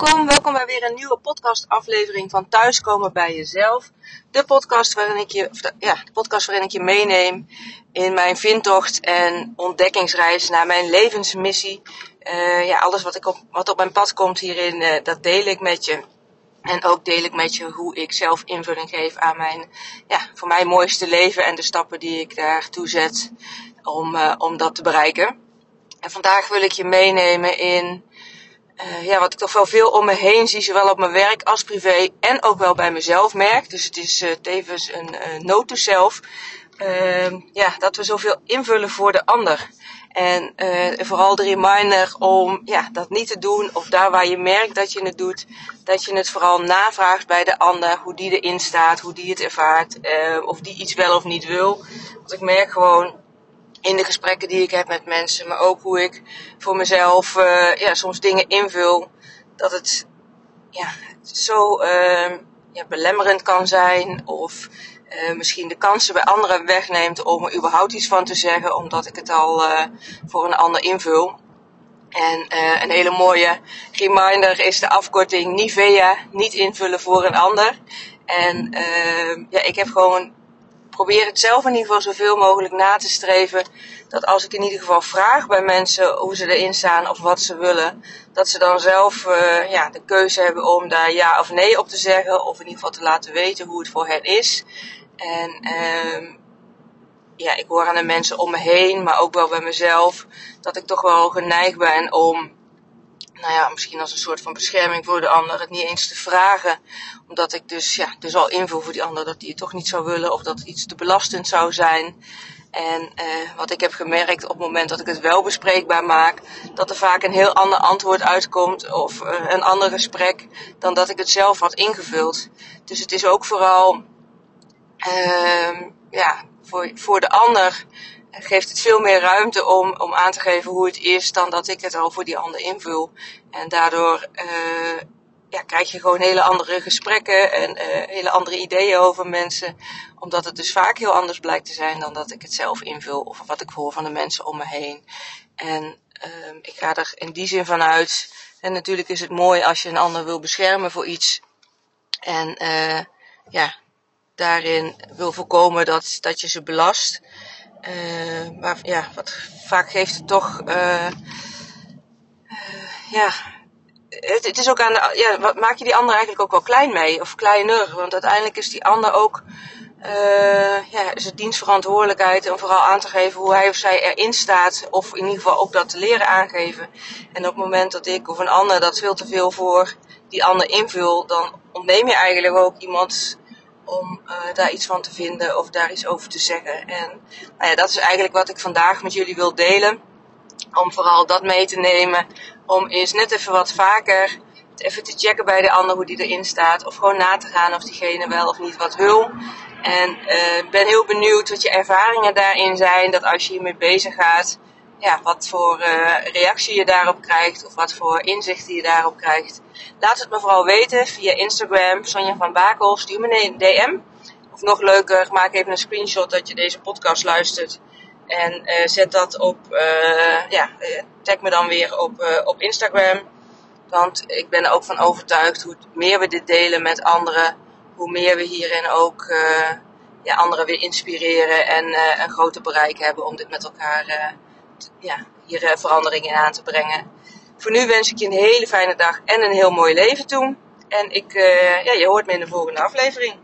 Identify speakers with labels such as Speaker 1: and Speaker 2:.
Speaker 1: Welkom, welkom bij weer een nieuwe podcastaflevering van Thuiskomen bij Jezelf. De podcast waarin ik je, ja, de podcast waarin ik je meeneem in mijn vindtocht en ontdekkingsreis naar mijn levensmissie. Uh, ja, alles wat, ik op, wat op mijn pad komt hierin, uh, dat deel ik met je. En ook deel ik met je hoe ik zelf invulling geef aan mijn, ja, voor mij mooiste leven en de stappen die ik daartoe zet om, uh, om dat te bereiken. En vandaag wil ik je meenemen in uh, ja, wat ik toch wel veel om me heen zie, zowel op mijn werk als privé en ook wel bij mezelf merk. Dus het is uh, tevens een uh, ja, dat we zoveel invullen voor de ander. En vooral de reminder om ja, dat niet te doen, of daar waar je merkt dat je het doet, dat je het vooral navraagt bij de ander, hoe die erin staat, hoe die het ervaart, of die iets wel of niet wil. Want ik merk gewoon in de gesprekken die ik heb met mensen, maar ook hoe ik voor mezelf uh, ja, soms dingen invul, dat het ja, zo uh, ja, belemmerend kan zijn of uh, misschien de kansen bij anderen wegneemt om er überhaupt iets van te zeggen, omdat ik het al voor een ander invul. En een hele mooie reminder is de afkorting Nivea, niet invullen voor een ander. En ja, ik heb gewoon probeer het zelf in ieder geval zoveel mogelijk na te streven. Dat als ik in ieder geval vraag bij mensen hoe ze erin staan of wat ze willen, dat ze dan zelf uh, ja, de keuze hebben om daar ja of nee op te zeggen. Of in ieder geval te laten weten hoe het voor hen is. En uh, ja, ik hoor aan de mensen om me heen, maar ook wel bij mezelf, dat ik toch wel geneigd ben om nou ja, misschien als een soort van bescherming voor de ander, het niet eens te vragen. Omdat ik dus, ja, dus al invul voor die ander dat die het toch niet zou willen of dat iets te belastend zou zijn. En eh, wat ik heb gemerkt op het moment dat ik het wel bespreekbaar maak, dat er vaak een heel ander antwoord uitkomt of uh, een ander gesprek dan dat ik het zelf had ingevuld. Dus het is ook vooral, uh, ja, voor, voor de ander geeft het veel meer ruimte om, om aan te geven hoe het is dan dat ik het al voor die ander invul. En daardoor uh, ja, krijg je gewoon hele andere gesprekken en uh, hele andere ideeën over mensen. Omdat het dus vaak heel anders blijkt te zijn dan dat ik het zelf invul of wat ik hoor van de mensen om me heen. En uh, ik ga er in die zin van uit. En natuurlijk is het mooi als je een ander wil beschermen voor iets. En uh, ja, daarin wil voorkomen dat, dat je ze belast. Uh, maar ja, wat, vaak geeft het toch, uh, uh, ja, het, het, is ook aan de, ja, wat maak je die ander eigenlijk ook wel klein mee, of kleiner, want uiteindelijk is die ander ook, ja, is het dienstverantwoordelijkheid om vooral aan te geven hoe hij of zij erin staat, of in ieder geval ook dat te leren aangeven. En op het moment dat ik of een ander dat veel te veel voor die ander invul, dan ontneem je eigenlijk ook iemand om uh, daar iets van te vinden of daar iets over te zeggen. En nou ja, dat is eigenlijk wat ik vandaag met jullie wil delen. Om vooral dat mee te nemen. Om eens net even wat vaker even te checken bij de ander hoe die erin staat. Of gewoon na te gaan of diegene wel of niet wat wil. En uh, ben heel benieuwd wat je ervaringen daarin zijn. Dat als je hiermee bezig gaat, ja, wat voor uh, reactie je daarop krijgt. Of wat voor inzichten je daarop krijgt. Laat het me vooral weten via Instagram, Sonja van Bakel. Stuur me een DM. Of nog leuker, maak even een screenshot dat je deze podcast luistert. En uh, zet dat op, uh, ja, tag me dan weer op, op Instagram. Want ik ben er ook van overtuigd, hoe meer we dit delen met anderen, hoe meer we hierin ook ja, anderen weer inspireren en een groter bereik hebben om dit met elkaar ja, hier veranderingen in aan te brengen. Voor nu wens ik je een hele fijne dag en een heel mooi leven toe. En ik, uh, ja, je hoort me in de volgende aflevering.